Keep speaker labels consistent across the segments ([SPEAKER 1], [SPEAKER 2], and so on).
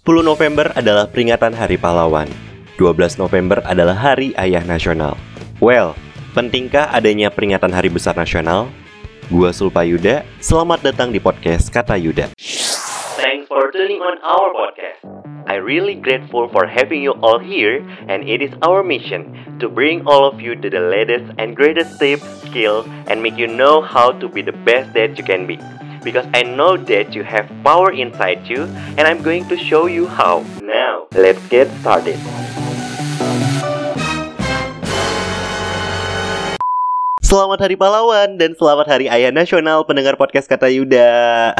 [SPEAKER 1] 10 November adalah peringatan Hari Pahlawan. 12 November adalah Hari Ayah Nasional. Well, pentingkah adanya peringatan Hari Besar Nasional? Gua Sulpa Yuda, selamat datang di podcast Kata Yuda. Thanks for tuning on our podcast. I really grateful for having you all here and it is our mission to bring all of you to the latest and greatest tips, skills and make you know how to be the best that you can be. Because I know that you have power inside you and I'm going to show you how. Now, let's get started. Selamat Hari Pahlawan dan selamat Hari Ayah Nasional pendengar podcast kata Yuda.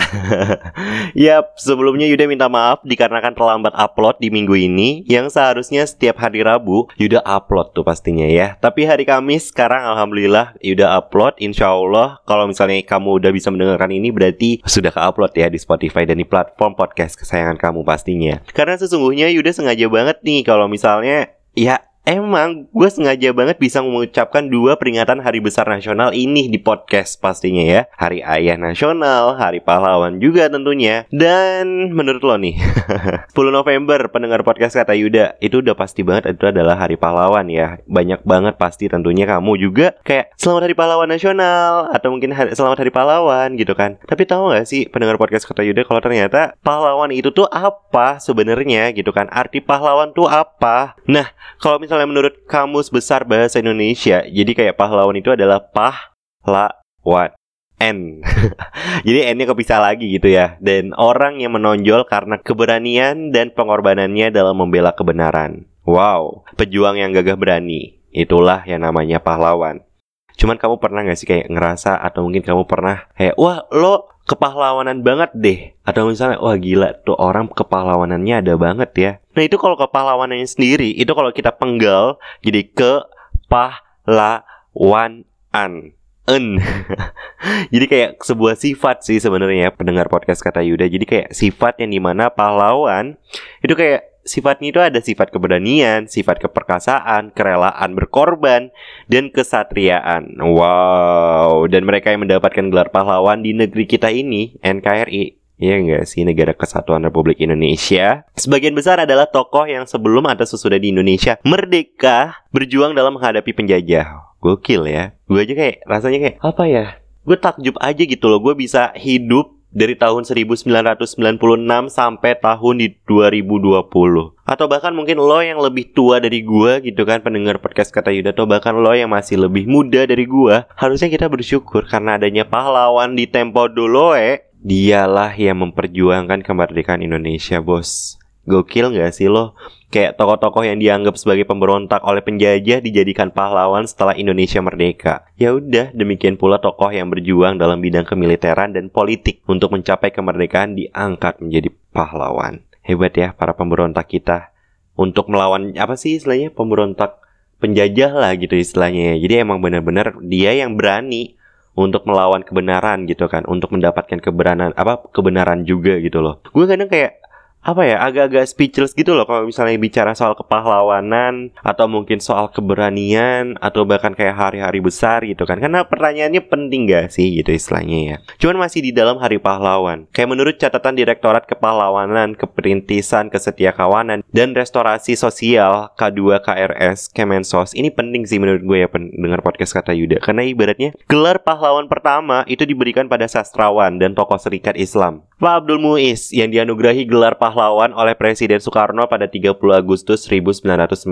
[SPEAKER 1] Yap, sebelumnya Yuda minta maaf dikarenakan terlambat upload di minggu ini yang seharusnya setiap hari Rabu Yuda upload tuh pastinya ya. Tapi hari Kamis sekarang Alhamdulillah Yuda upload. Insya Allah kalau misalnya kamu udah bisa mendengarkan ini berarti sudah ke-upload ya di Spotify dan di platform podcast kesayangan kamu pastinya. Karena sesungguhnya Yuda sengaja banget nih kalau misalnya ya Emang gue sengaja banget bisa mengucapkan dua peringatan hari besar nasional ini di podcast pastinya ya. Hari Ayah Nasional, Hari Pahlawan juga tentunya. Dan menurut lo nih 10 November pendengar podcast kata Yuda Itu udah pasti banget itu adalah Hari Pahlawan ya. Banyak banget pasti tentunya kamu juga Kayak Selamat Hari Pahlawan Nasional Atau mungkin hari, Selamat Hari Pahlawan gitu kan. Tapi tahu gak sih pendengar podcast kata Yuda Kalau ternyata pahlawan itu tuh apa sebenarnya gitu kan? Arti pahlawan tuh apa? Nah kalau misalnya misalnya menurut kamus besar bahasa Indonesia, jadi kayak pahlawan itu adalah pahlawan. N. Jadi N-nya kepisah lagi gitu ya. Dan orang yang menonjol karena keberanian dan pengorbanannya dalam membela kebenaran. Wow, pejuang yang gagah berani. Itulah yang namanya pahlawan. Cuman kamu pernah gak sih kayak ngerasa atau mungkin kamu pernah kayak wah lo kepahlawanan banget deh. Atau misalnya wah gila tuh orang kepahlawanannya ada banget ya. Nah itu kalau kepahlawanannya sendiri itu kalau kita penggal jadi ke pahlawan an en. Jadi kayak sebuah sifat sih sebenarnya pendengar podcast kata Yuda. Jadi kayak sifat yang di mana pahlawan itu kayak sifatnya itu ada sifat keberanian, sifat keperkasaan, kerelaan berkorban, dan kesatriaan. Wow, dan mereka yang mendapatkan gelar pahlawan di negeri kita ini, NKRI, Ya enggak sih? Negara kesatuan Republik Indonesia. Sebagian besar adalah tokoh yang sebelum atau sesudah di Indonesia Merdeka berjuang dalam menghadapi penjajah. Gokil ya. Gue aja kayak rasanya kayak apa ya? Gue takjub aja gitu loh. Gue bisa hidup dari tahun 1996 sampai tahun di 2020 atau bahkan mungkin lo yang lebih tua dari gua gitu kan pendengar podcast kata Yuda atau bahkan lo yang masih lebih muda dari gua harusnya kita bersyukur karena adanya pahlawan di tempo dulu eh dialah yang memperjuangkan kemerdekaan Indonesia bos. Gokil nggak sih lo kayak tokoh-tokoh yang dianggap sebagai pemberontak oleh penjajah dijadikan pahlawan setelah Indonesia merdeka. Ya udah, demikian pula tokoh yang berjuang dalam bidang kemiliteran dan politik untuk mencapai kemerdekaan diangkat menjadi pahlawan. Hebat ya para pemberontak kita untuk melawan apa sih istilahnya pemberontak penjajah lah gitu istilahnya. Jadi emang benar-benar dia yang berani untuk melawan kebenaran gitu kan, untuk mendapatkan kebenaran apa kebenaran juga gitu loh. Gue kadang kayak apa ya agak-agak speechless gitu loh kalau misalnya bicara soal kepahlawanan atau mungkin soal keberanian atau bahkan kayak hari-hari besar gitu kan. Karena pertanyaannya penting gak sih gitu istilahnya ya? Cuman masih di dalam hari pahlawan. Kayak menurut catatan Direktorat Kepahlawanan Keperintisan Kesetiakawanan dan Restorasi Sosial K2 KRS Kemensos ini penting sih menurut gue ya pendengar podcast kata Yuda. Karena ibaratnya gelar pahlawan pertama itu diberikan pada sastrawan dan tokoh serikat Islam Pak Abdul Muiz yang dianugerahi gelar pahlawan oleh Presiden Soekarno pada 30 Agustus 1959.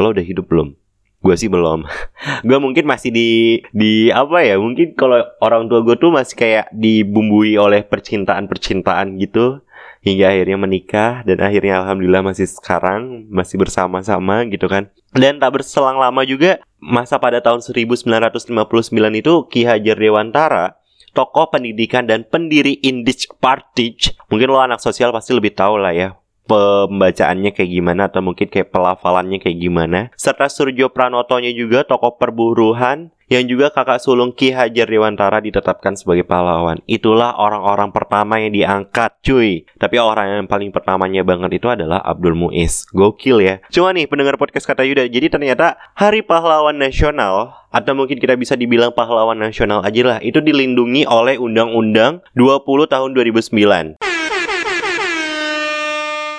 [SPEAKER 1] Lo udah hidup belum? Gue sih belum. gue mungkin masih di di apa ya? Mungkin kalau orang tua gue tuh masih kayak dibumbui oleh percintaan-percintaan gitu hingga akhirnya menikah dan akhirnya alhamdulillah masih sekarang masih bersama-sama gitu kan. Dan tak berselang lama juga masa pada tahun 1959 itu Ki Hajar Dewantara tokoh pendidikan dan pendiri Indich Party. Mungkin lo anak sosial pasti lebih tahu lah ya pembacaannya kayak gimana atau mungkin kayak pelafalannya kayak gimana. Serta Surjo Pranotonya juga tokoh perburuhan yang juga kakak sulung Ki Hajar Dewantara ditetapkan sebagai pahlawan. Itulah orang-orang pertama yang diangkat, cuy. Tapi orang yang paling pertamanya banget itu adalah Abdul Muiz. Gokil ya. Cuma nih pendengar podcast kata Yuda, jadi ternyata Hari Pahlawan Nasional atau mungkin kita bisa dibilang pahlawan nasional aja lah, itu dilindungi oleh Undang-Undang 20 tahun 2009.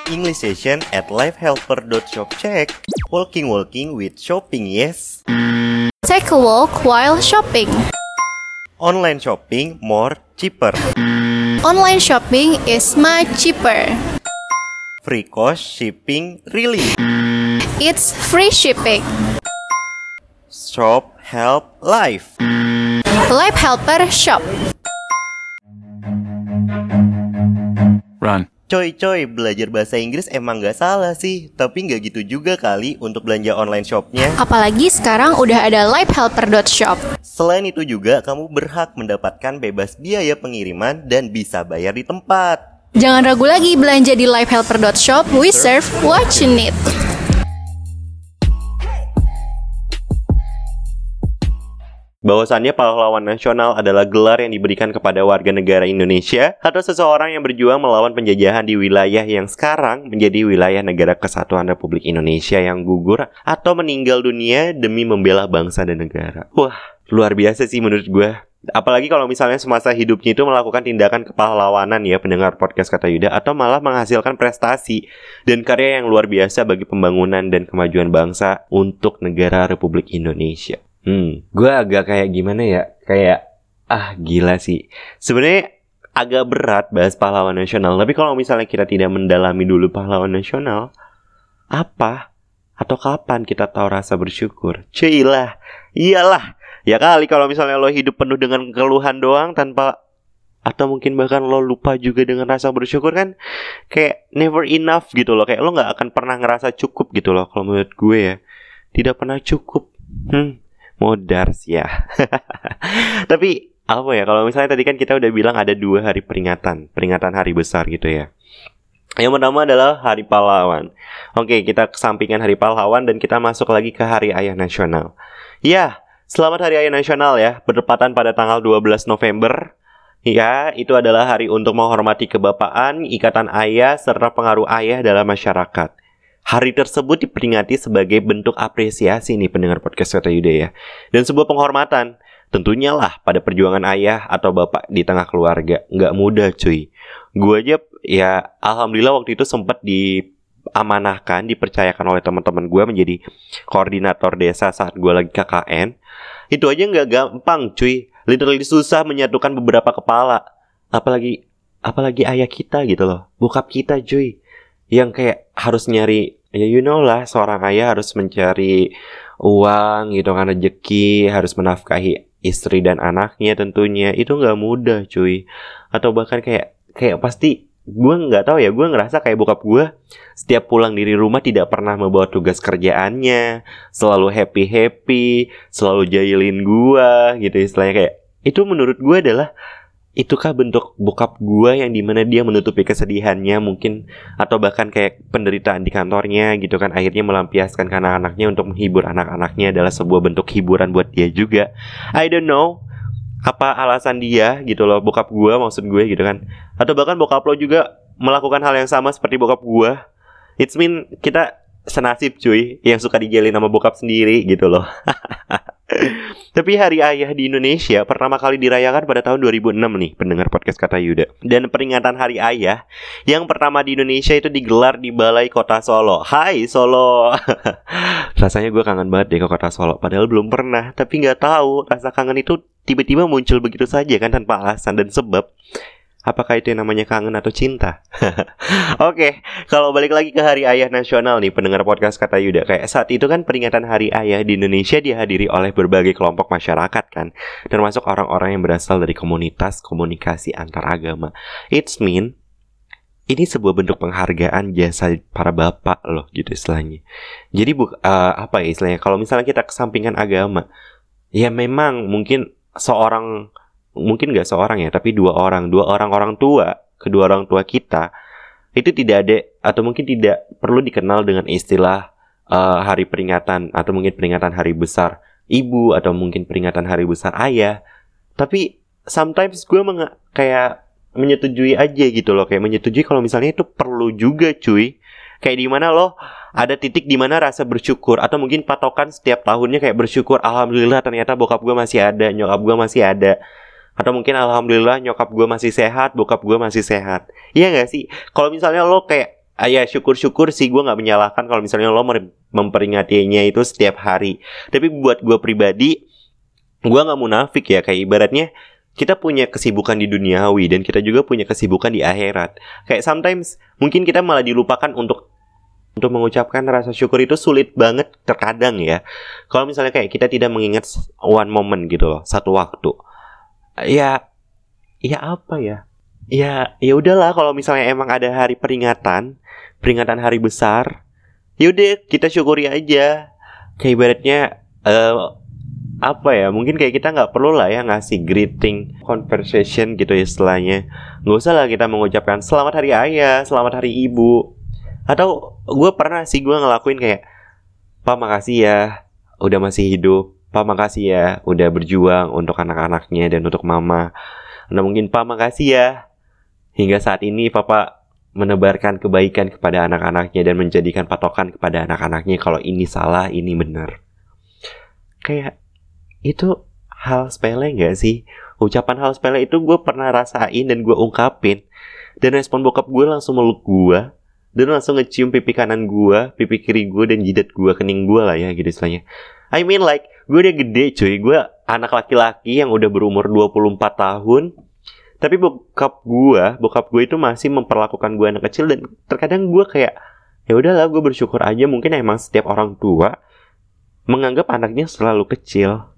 [SPEAKER 1] English session at lifehelper.shop check. Walking walking with shopping, yes.
[SPEAKER 2] Take a walk while shopping.
[SPEAKER 1] Online shopping more cheaper.
[SPEAKER 2] Online shopping is much cheaper.
[SPEAKER 1] Free cost shipping really.
[SPEAKER 2] It's free shipping.
[SPEAKER 1] Shop help life.
[SPEAKER 2] Life Helper Shop.
[SPEAKER 1] Coy coy, belajar bahasa Inggris emang gak salah sih Tapi gak gitu juga kali untuk belanja online shopnya
[SPEAKER 2] Apalagi sekarang udah ada lifehelper.shop.
[SPEAKER 1] Selain itu juga kamu berhak mendapatkan bebas biaya pengiriman dan bisa bayar di tempat
[SPEAKER 2] Jangan ragu lagi belanja di lifehelper.shop. We serve what you need.
[SPEAKER 1] Bahwasannya pahlawan nasional adalah gelar yang diberikan kepada warga negara Indonesia atau seseorang yang berjuang melawan penjajahan di wilayah yang sekarang menjadi wilayah negara kesatuan Republik Indonesia yang gugur atau meninggal dunia demi membela bangsa dan negara. Wah, luar biasa sih menurut gue. Apalagi kalau misalnya semasa hidupnya itu melakukan tindakan kepahlawanan ya pendengar podcast kata Yuda atau malah menghasilkan prestasi dan karya yang luar biasa bagi pembangunan dan kemajuan bangsa untuk negara Republik Indonesia. Hmm, gue agak kayak gimana ya? Kayak ah gila sih. Sebenarnya agak berat bahas pahlawan nasional, tapi kalau misalnya kita tidak mendalami dulu pahlawan nasional, apa atau kapan kita tahu rasa bersyukur? Cuilah, iyalah. Ya kali kalau misalnya lo hidup penuh dengan keluhan doang tanpa atau mungkin bahkan lo lupa juga dengan rasa bersyukur kan kayak never enough gitu loh kayak lo nggak akan pernah ngerasa cukup gitu loh kalau menurut gue ya tidak pernah cukup hmm modar sih ya tapi apa ya kalau misalnya tadi kan kita udah bilang ada dua hari peringatan peringatan hari besar gitu ya yang pertama adalah Hari Pahlawan. Oke, kita kesampingkan Hari Pahlawan dan kita masuk lagi ke Hari Ayah Nasional. Ya, selamat Hari Ayah Nasional ya, bertepatan pada tanggal 12 November. Ya, itu adalah hari untuk menghormati kebapaan, ikatan ayah, serta pengaruh ayah dalam masyarakat. Hari tersebut diperingati sebagai bentuk apresiasi nih pendengar podcast Kata Yuda ya. Dan sebuah penghormatan. Tentunya lah pada perjuangan ayah atau bapak di tengah keluarga. Nggak mudah cuy. Gue aja ya alhamdulillah waktu itu sempat diamanahkan, dipercayakan oleh teman-teman gue menjadi koordinator desa saat gue lagi KKN. Itu aja nggak gampang cuy. Literally susah menyatukan beberapa kepala. Apalagi apalagi ayah kita gitu loh. Bokap kita cuy yang kayak harus nyari ya you know lah seorang ayah harus mencari uang gitu kan rezeki harus menafkahi istri dan anaknya tentunya. Itu nggak mudah cuy. Atau bahkan kayak kayak pasti gue nggak tahu ya gue ngerasa kayak bokap gue setiap pulang dari rumah tidak pernah membawa tugas kerjaannya selalu happy happy selalu jahilin gue gitu istilahnya. Kayak itu menurut gue adalah itukah bentuk bokap gua yang di mana dia menutupi kesedihannya mungkin? Atau bahkan kayak penderitaan di kantornya gitu kan akhirnya melampiaskan ke anak-anaknya untuk menghibur anak-anaknya adalah sebuah bentuk hiburan buat dia juga. I don't know apa alasan dia gitu loh bokap gua maksud gue gitu kan. Atau bahkan bokap lo juga melakukan hal yang sama seperti bokap gua. It's mean kita senasib cuy yang suka dijelin sama bokap sendiri gitu loh Tapi Hari Ayah di Indonesia pertama kali dirayakan pada tahun 2006 nih pendengar podcast kata Yuda. Dan peringatan Hari Ayah yang pertama di Indonesia itu digelar di Balai Kota Solo. Hai Solo. Rasanya gue kangen banget deh ke Kota Solo. Padahal belum pernah. Tapi nggak tahu rasa kangen itu tiba-tiba muncul begitu saja kan tanpa alasan dan sebab. Apakah itu yang namanya kangen atau cinta? Oke, kalau balik lagi ke Hari Ayah Nasional nih, pendengar podcast kata Yuda, kayak saat itu kan peringatan Hari Ayah di Indonesia dihadiri oleh berbagai kelompok masyarakat kan, termasuk orang-orang yang berasal dari komunitas komunikasi antar agama. It's mean ini sebuah bentuk penghargaan jasa para bapak loh gitu istilahnya. Jadi bu, uh, apa ya istilahnya? Kalau misalnya kita kesampingkan agama, ya memang mungkin seorang mungkin gak seorang ya, tapi dua orang, dua orang orang tua, kedua orang tua kita itu tidak ada atau mungkin tidak perlu dikenal dengan istilah uh, hari peringatan atau mungkin peringatan hari besar ibu atau mungkin peringatan hari besar ayah. Tapi sometimes gue meng kayak menyetujui aja gitu loh, kayak menyetujui kalau misalnya itu perlu juga cuy. Kayak di mana loh ada titik di mana rasa bersyukur atau mungkin patokan setiap tahunnya kayak bersyukur alhamdulillah ternyata bokap gue masih ada, nyokap gue masih ada atau mungkin alhamdulillah nyokap gue masih sehat, bokap gue masih sehat. Iya gak sih? Kalau misalnya lo kayak ah, ya syukur-syukur sih gue nggak menyalahkan kalau misalnya lo memperingatinya itu setiap hari tapi buat gue pribadi gue nggak munafik ya kayak ibaratnya kita punya kesibukan di duniawi dan kita juga punya kesibukan di akhirat kayak sometimes mungkin kita malah dilupakan untuk untuk mengucapkan rasa syukur itu sulit banget terkadang ya. Kalau misalnya kayak kita tidak mengingat one moment gitu loh, satu waktu. Ya ya apa ya? Ya ya udahlah kalau misalnya emang ada hari peringatan, peringatan hari besar, ya udah kita syukuri aja. Kayak ibaratnya eh apa ya mungkin kayak kita nggak perlu lah ya ngasih greeting conversation gitu istilahnya nggak usah lah kita mengucapkan selamat hari ayah selamat hari ibu atau gue pernah sih gue ngelakuin kayak pak makasih ya udah masih hidup pak makasih ya udah berjuang untuk anak-anaknya dan untuk mama. Nah mungkin pak makasih ya. Hingga saat ini papa menebarkan kebaikan kepada anak-anaknya dan menjadikan patokan kepada anak-anaknya kalau ini salah ini benar. Kayak itu hal sepele gak sih? Ucapan hal sepele itu gue pernah rasain dan gue ungkapin. Dan respon bokap gue langsung meluk gue dan langsung ngecium pipi kanan gue, pipi kiri gue dan jidat gue, kening gue lah ya gitu istilahnya. I mean like gue udah gede cuy, gue anak laki-laki yang udah berumur 24 tahun. Tapi bokap gue, bokap gue itu masih memperlakukan gue anak kecil dan terkadang gue kayak ya udahlah gue bersyukur aja mungkin emang setiap orang tua menganggap anaknya selalu kecil.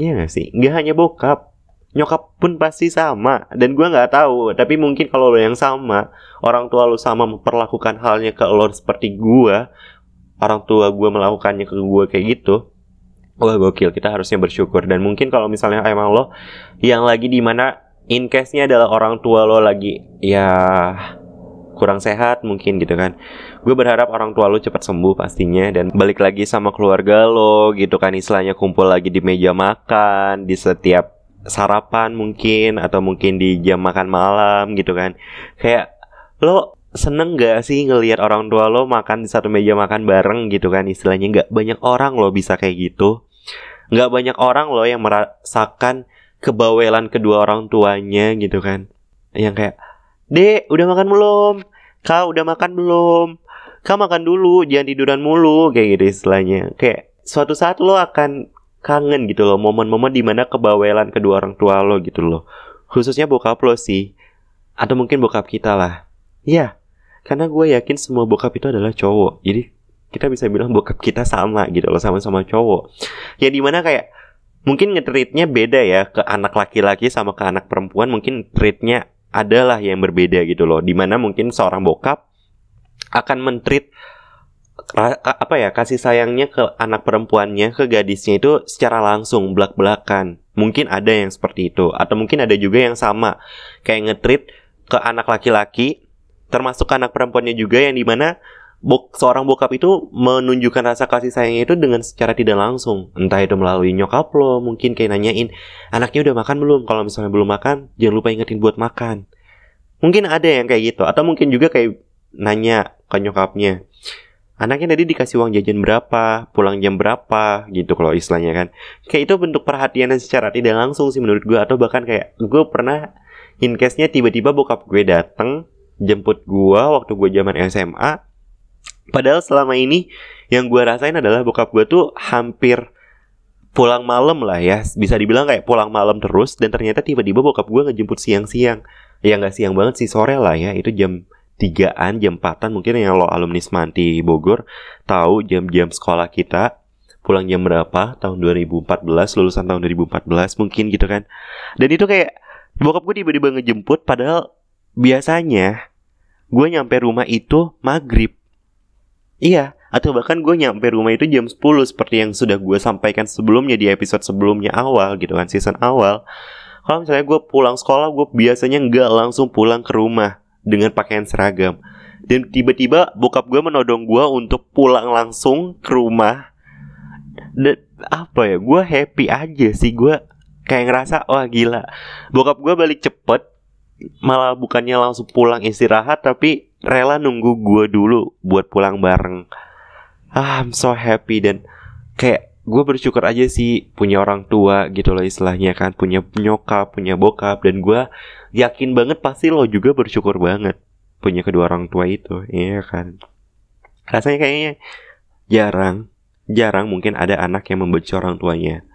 [SPEAKER 1] Iya gak sih? Gak hanya bokap, nyokap pun pasti sama dan gue nggak tahu tapi mungkin kalau lo yang sama orang tua lo sama memperlakukan halnya ke lo seperti gue orang tua gue melakukannya ke gue kayak gitu wah gokil kita harusnya bersyukur. Dan mungkin kalau misalnya emang lo yang lagi di mana in case nya adalah orang tua lo lagi ya kurang sehat mungkin gitu kan. Gue berharap orang tua lo cepat sembuh pastinya dan balik lagi sama keluarga lo gitu kan istilahnya kumpul lagi di meja makan di setiap sarapan mungkin atau mungkin di jam makan malam gitu kan. Kayak lo seneng gak sih ngelihat orang tua lo makan di satu meja makan bareng gitu kan? Istilahnya nggak banyak orang lo bisa kayak gitu. Nggak banyak orang lo yang merasakan kebawelan kedua orang tuanya gitu kan. Yang kayak dek udah makan belum? Kau udah makan belum? Kau makan dulu jangan tiduran mulu. Kayak gitu istilahnya. Kayak suatu saat lo akan kangen gitu loh momen-momen di mana kebawelan kedua orang tua lo gitu loh. Khususnya bokap lo sih atau mungkin bokap kita lah. Ya karena gue yakin semua bokap itu adalah cowok. Jadi kita bisa bilang bokap kita sama gitu loh sama-sama cowok. Ya di mana kayak mungkin ngetreatnya beda ya ke anak laki-laki sama ke anak perempuan mungkin treatnya adalah yang berbeda gitu loh. Di mana mungkin seorang bokap akan mentreat apa ya kasih sayangnya ke anak perempuannya ke gadisnya itu secara langsung belak belakan mungkin ada yang seperti itu atau mungkin ada juga yang sama. Kayak ngetrit ke anak laki-laki termasuk ke anak perempuannya juga yang di mana bok seorang bokap itu menunjukkan rasa kasih sayangnya itu dengan secara tidak langsung. Entah itu melalui nyokap lo mungkin kayak nanyain anaknya udah makan belum? Kalau misalnya belum makan jangan lupa ingetin buat makan. Mungkin ada yang kayak gitu atau mungkin juga kayak nanya ke nyokapnya anaknya tadi dikasih uang jajan berapa, pulang jam berapa gitu kalau istilahnya kan. Kayak itu bentuk perhatian yang secara tidak langsung sih menurut gue atau bahkan kayak gue pernah in case-nya tiba-tiba bokap gue dateng jemput gue waktu gue zaman SMA. Padahal selama ini yang gue rasain adalah bokap gue tuh hampir pulang malam lah ya bisa dibilang kayak pulang malam terus dan ternyata tiba-tiba bokap gue ngejemput siang-siang ya nggak siang banget sih sore lah ya itu jam tigaan jam empatan mungkin yang lo alumni Semanti Bogor tahu jam-jam sekolah kita pulang jam berapa tahun 2014 lulusan tahun 2014 mungkin gitu kan. Dan itu kayak bokap gue tiba-tiba ngejemput padahal biasanya gue nyampe rumah itu maghrib. Iya atau bahkan gue nyampe rumah itu jam 10 seperti yang sudah gue sampaikan sebelumnya di episode sebelumnya awal gitu kan season awal. Kalau misalnya gue pulang sekolah gue biasanya nggak langsung pulang ke rumah dengan pakaian seragam. Dan tiba-tiba bokap gue menodong gue untuk pulang langsung ke rumah. Dan apa ya, gue happy aja sih gue kayak ngerasa wah gila. Bokap gue balik cepet, malah bukannya langsung pulang istirahat tapi rela nunggu gue dulu buat pulang bareng. Ah, I'm so happy dan kayak gue bersyukur aja sih punya orang tua gitu loh istilahnya kan punya nyokap punya bokap dan gue yakin banget pasti lo juga bersyukur banget punya kedua orang tua itu iya kan? Rasanya kayaknya jarang jarang mungkin ada anak yang membenci orang tuanya.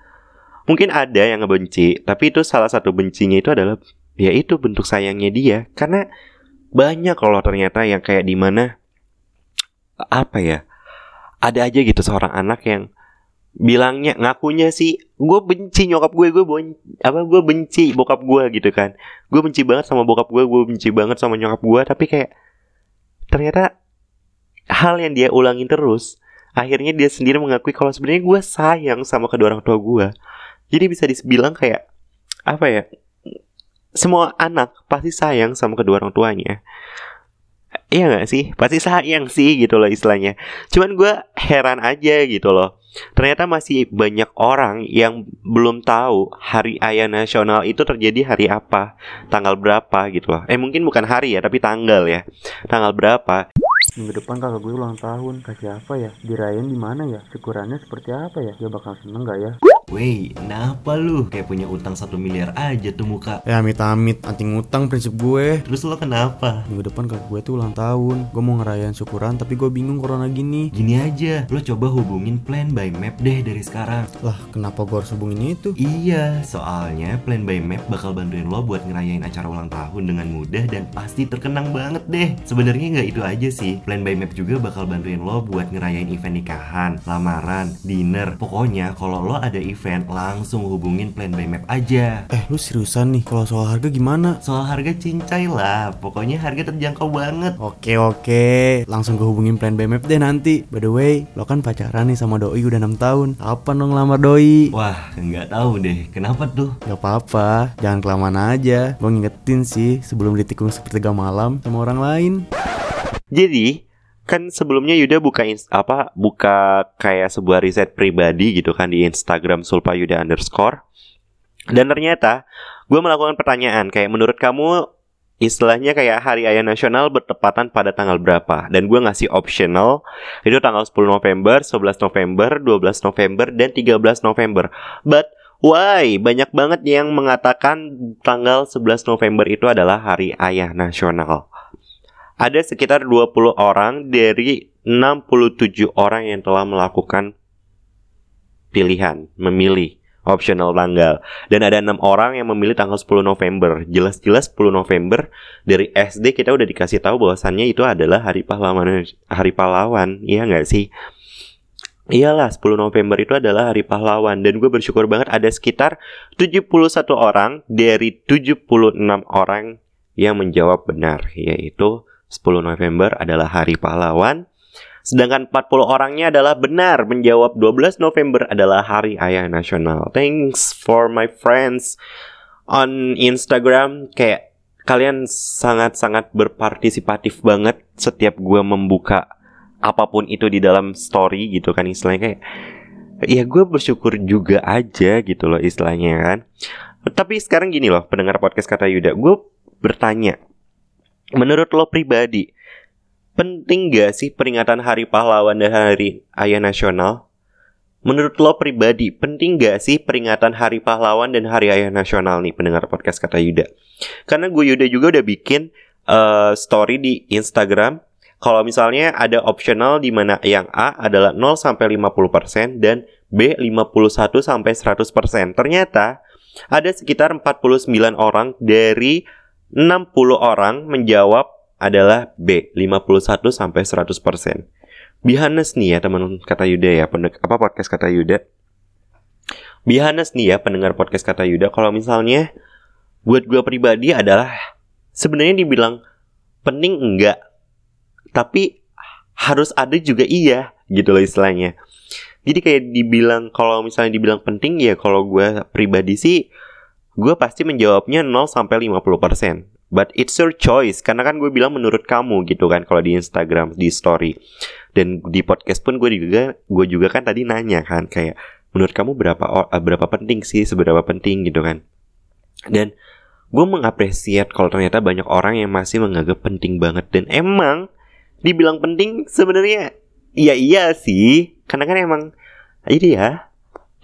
[SPEAKER 1] Mungkin ada yang ngebenci tapi itu salah satu bencinya itu adalah ya itu bentuk sayangnya dia. Karena banyak kalau ternyata yang kayak di mana apa ya ada aja gitu seorang anak yang bilangnya ngakunya sih gue benci nyokap gue gue bon apa gue benci bokap gue gitu kan. Gue benci banget sama bokap gue gue benci banget sama nyokap gue tapi kayak ternyata hal yang dia ulangin terus akhirnya dia sendiri mengakui kalau sebenarnya gue sayang sama kedua orang tua gue jadi bisa dibilang kayak apa ya semua anak pasti sayang sama kedua orang tuanya Iya gak sih? Pasti sayang sih gitu loh istilahnya Cuman gue heran aja gitu loh Ternyata masih banyak orang yang belum tahu Hari Ayah Nasional itu terjadi hari apa Tanggal berapa gitu loh Eh mungkin bukan hari ya tapi tanggal ya Tanggal berapa
[SPEAKER 3] Minggu depan kakak gue ulang tahun Kasih apa ya? Dirayain di mana ya? Syukurannya seperti apa ya? Dia bakal seneng gak ya?
[SPEAKER 4] Wey, kenapa lu? Kayak punya utang satu miliar aja tuh muka
[SPEAKER 3] Ya amit-amit, anti ngutang prinsip gue
[SPEAKER 4] Terus lo kenapa?
[SPEAKER 3] Minggu depan kakak gue tuh ulang tahun Gue mau ngerayain syukuran tapi gue bingung corona gini
[SPEAKER 4] Gini aja, lo coba hubungin Plan by Map deh dari sekarang
[SPEAKER 3] Lah kenapa gue harus hubungin itu?
[SPEAKER 4] Iya, soalnya Plan by Map bakal bantuin lo buat ngerayain acara ulang tahun dengan mudah dan pasti terkenang banget deh. Sebenarnya nggak itu aja sih. Plan by Map juga bakal bantuin lo buat ngerayain event nikahan, lamaran, dinner. Pokoknya kalau lo ada event langsung hubungin Plan by Map aja.
[SPEAKER 3] Eh lu seriusan nih kalau soal harga gimana?
[SPEAKER 4] Soal harga cincai lah, pokoknya harga terjangkau banget.
[SPEAKER 3] Oke oke, langsung gue hubungin plan BMF deh nanti By the way, lo kan pacaran nih sama Doi udah 6 tahun Kapan dong lamar Doi?
[SPEAKER 4] Wah, nggak tahu deh, kenapa tuh?
[SPEAKER 3] Gak apa-apa, jangan kelamaan aja Gue ngingetin sih sebelum ditikung sepertiga malam sama orang lain
[SPEAKER 1] Jadi kan sebelumnya Yuda buka ins- apa buka kayak sebuah riset pribadi gitu kan di Instagram Sulpa Yuda underscore dan ternyata gue melakukan pertanyaan kayak menurut kamu istilahnya kayak Hari Ayah Nasional bertepatan pada tanggal berapa dan gue ngasih optional itu tanggal 10 November, 11 November, 12 November dan 13 November. But why banyak banget yang mengatakan tanggal 11 November itu adalah Hari Ayah Nasional. Ada sekitar 20 orang dari 67 orang yang telah melakukan pilihan, memilih optional tanggal. Dan ada enam orang yang memilih tanggal 10 November. Jelas-jelas 10 November dari SD kita udah dikasih tahu bahwasannya itu adalah hari pahlawan hari pahlawan, iya nggak sih? Iyalah 10 November itu adalah hari pahlawan dan gue bersyukur banget ada sekitar 71 orang dari 76 orang yang menjawab benar yaitu 10 November adalah hari pahlawan Sedangkan 40 orangnya adalah benar menjawab 12 November adalah Hari Ayah Nasional. Thanks for my friends on Instagram. Kayak kalian sangat-sangat berpartisipatif banget setiap gue membuka apa pun itu di dalam story gitu kan istilahnya kayak ya gue bersyukur juga aja gitu loh istilahnya kan. Tapi sekarang gini loh pendengar podcast kata Yuda, gue bertanya, menurut lo pribadi, penting gak sih peringatan Hari Pahlawan dan Hari Ayah Nasional? Menurut lo pribadi, penting gak sih peringatan Hari Pahlawan dan Hari Ayah Nasional nih pendengar podcast kata Yuda? Karena gue Yuda juga udah bikin uh, story di Instagram. Kalau misalnya ada optional di mana yang A adalah 0 sampai 50% dan B 51 sampai 100%. Ternyata ada sekitar 49 orang dari 60 orang menjawab adalah B 51 sampai 100%. Be honest nih ya teman kata Yuda ya, pendek, apa podcast kata Yuda. Be honest nih ya pendengar podcast kata Yuda kalau misalnya buat gue pribadi adalah sebenarnya dibilang penting enggak, tapi harus ada juga iya gitu loh istilahnya. Jadi kayak dibilang kalau misalnya dibilang penting ya kalau gue pribadi sih gue pasti menjawabnya 0 sampai 50%. But it's your choice karena kan gue bilang menurut kamu gitu kan kalau di Instagram di story. Dan di podcast pun gue juga gue juga kan tadi nanya kan kayak menurut kamu berapa eh, berapa penting sih seberapa penting? gitu kan. Dan gue mengapresiat kalau ternyata banyak orang yang masih menganggap penting banget. Dan emang dibilang penting sebenarnya iya iya sih. Karena kan emang jadi ya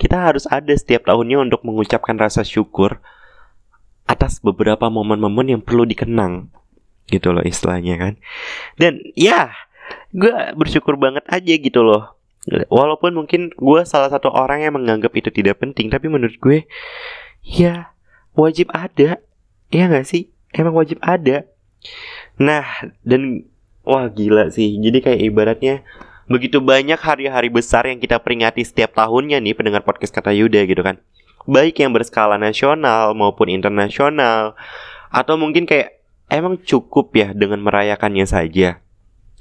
[SPEAKER 1] kita harus ada setiap tahunnya untuk mengucapkan rasa syukur atas beberapa momen-momen yang perlu dikenang. gitu loh istilahnya kan. Dan ya gue bersyukur banget aja gitu loh. Walaupun mungkin gue salah satu orang yang menganggap itu tidak penting tapi menurut gue ya wajib ada. Ya nggak sih? Emang wajib ada. Nah dan wah gila sih. Jadi kayak ibaratnya begitu banyak hari-hari besar yang kita peringati setiap tahunnya nih pendengar podcast kata Yuda gitu kan baik yang berskala nasional maupun internasional atau mungkin kayak emang cukup ya dengan merayakannya saja?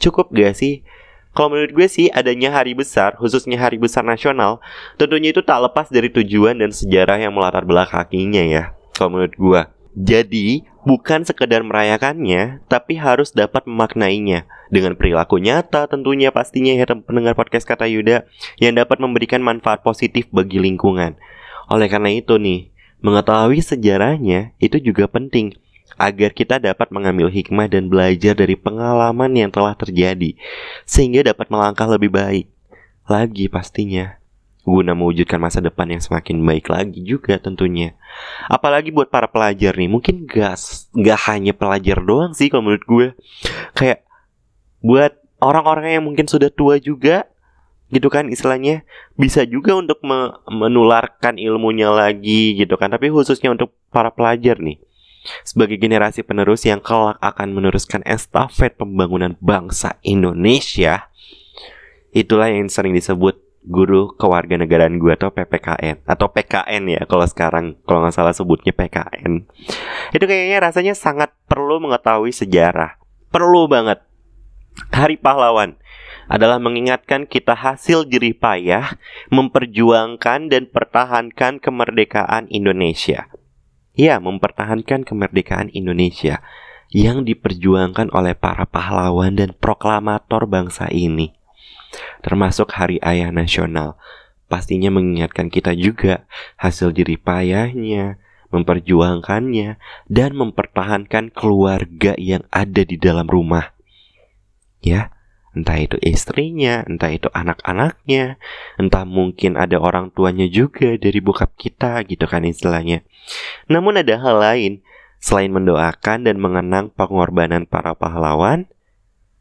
[SPEAKER 1] Cukup gak sih? Kalau menurut gue sih adanya hari besar, khususnya hari besar nasional, tentunya itu tak lepas dari tujuan dan sejarah yang melatar belakanginya ya. Kalau menurut gue. Jadi, bukan sekedar merayakannya, tapi harus dapat memaknainya dengan perilaku nyata tentunya pastinya ya pendengar podcast kata Yuda yang dapat memberikan manfaat positif bagi lingkungan. Oleh karena itu nih, mengetahui sejarahnya itu juga penting agar kita dapat mengambil hikmah dan belajar dari pengalaman yang telah terjadi, sehingga dapat melangkah lebih baik lagi pastinya guna mewujudkan masa depan yang semakin baik lagi juga tentunya. Apalagi buat para pelajar nih, mungkin gak, gak hanya pelajar doang sih kalau menurut gue. Kayak buat orang-orang yang mungkin sudah tua juga, gitu kan istilahnya, bisa juga untuk me menularkan ilmunya lagi gitu kan. Tapi khususnya untuk para pelajar nih, sebagai generasi penerus yang kelak akan meneruskan estafet pembangunan bangsa Indonesia, itulah yang sering disebut guru kewarganegaraan gue atau PPKN atau PKN ya kalau sekarang kalau nggak salah sebutnya PKN itu kayaknya rasanya sangat perlu mengetahui sejarah. Perlu banget. Hari Pahlawan adalah mengingatkan kita hasil jerih payah memperjuangkan dan pertahankan kemerdekaan Indonesia. Ya, mempertahankan kemerdekaan Indonesia yang diperjuangkan oleh para pahlawan dan proklamator bangsa ini. Termasuk Hari Ayah Nasional. Pastinya mengingatkan kita juga hasil jerih payahnya, memperjuangkannya, dan mempertahankan keluarga yang ada di dalam rumah. Ya, entah itu istrinya, entah itu anak-anaknya, entah mungkin ada orang tuanya juga dari bokap kita gitu kan istilahnya. Namun ada hal lain selain mendoakan dan mengenang pengorbanan para pahlawan,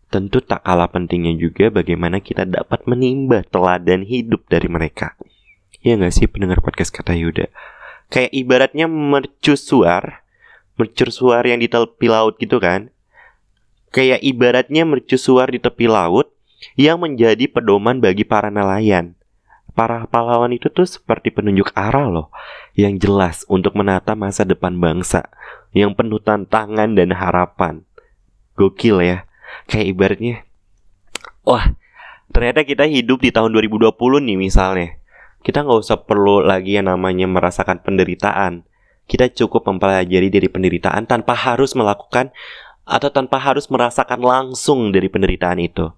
[SPEAKER 1] tentu tak kalah pentingnya juga bagaimana kita dapat menimba teladan hidup dari mereka. Ya nggak sih pendengar podcast kata Yuda? Kayak ibaratnya mercusuar, mercusuar yang di tepi laut gitu kan? kayak ibaratnya mercusuar di tepi laut yang menjadi pedoman bagi para nelayan. Para pahlawan itu tuh seperti penunjuk arah loh, yang jelas untuk menata masa depan bangsa, yang penuh tantangan dan harapan. Gokil ya, kayak ibaratnya, wah ternyata kita hidup di tahun 2020 nih misalnya. Kita nggak usah perlu lagi yang namanya merasakan penderitaan. Kita cukup mempelajari dari penderitaan tanpa harus melakukan atau tanpa harus merasakan langsung dari penderitaan itu.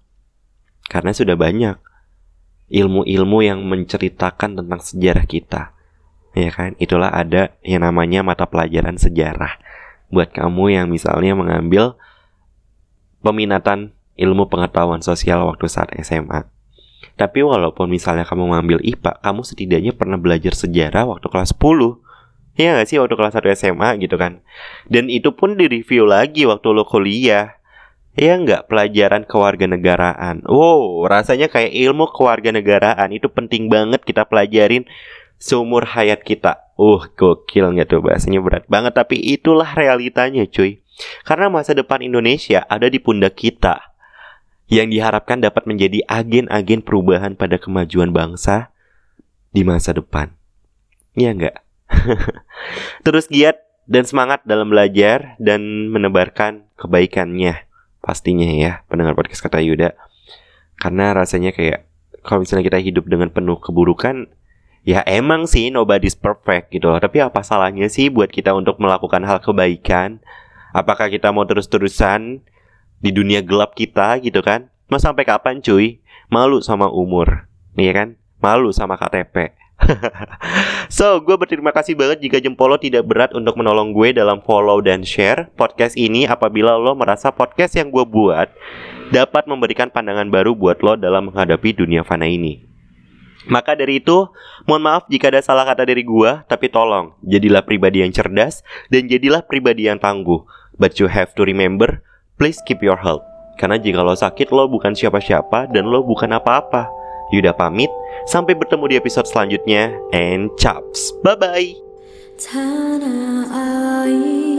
[SPEAKER 1] Karena sudah banyak ilmu-ilmu yang menceritakan tentang sejarah kita. Ya kan? Itulah ada yang namanya mata pelajaran sejarah. Buat kamu yang misalnya mengambil peminatan ilmu pengetahuan sosial waktu saat SMA. Tapi walaupun misalnya kamu mengambil IPA, kamu setidaknya pernah belajar sejarah waktu kelas 10 Iya gak sih? Waktu kelas 1 SMA gitu kan. Dan itu pun di review lagi waktu lo kuliah. Ya nggak? Pelajaran kewarganegaraan. Wow rasanya kayak ilmu kewarganegaraan. Itu penting banget kita pelajarin seumur hayat kita. Uh gokil nggak tuh bahasanya? Berat banget. Tapi itulah realitanya cuy Karena masa depan Indonesia ada di pundak kita Yang diharapkan dapat menjadi agen-agen perubahan pada kemajuan bangsa Di masa depan. Iya nggak? Terus giat dan semangat dalam belajar dan menebarkan kebaikannya pastinya ya pendengar podcast kata Yuda. Karena rasanya kayak kalau misalnya kita hidup dengan penuh keburukan ya emang sih nobody's perfect gitu loh. Tapi apa salahnya sih buat kita untuk melakukan hal kebaikan apakah kita mau terus-terusan di dunia gelap kita gitu kan mau sampai kapan cuy malu sama umur nih ya kan malu sama KTP so, gue berterima kasih banget jika jempol lo tidak berat untuk menolong gue dalam follow dan share podcast ini apabila lo merasa podcast yang gue buat dapat memberikan pandangan baru buat lo dalam menghadapi dunia fana ini. Maka dari itu, mohon maaf jika ada salah kata dari gue, tapi tolong, jadilah pribadi yang cerdas dan jadilah pribadi yang tangguh. But you have to remember, please keep your health. Karena jika lo sakit, lo bukan siapa-siapa dan lo bukan apa-apa. Yuda pamit, sampai bertemu di episode selanjutnya, and chops. Bye-bye!
[SPEAKER 5] tanah air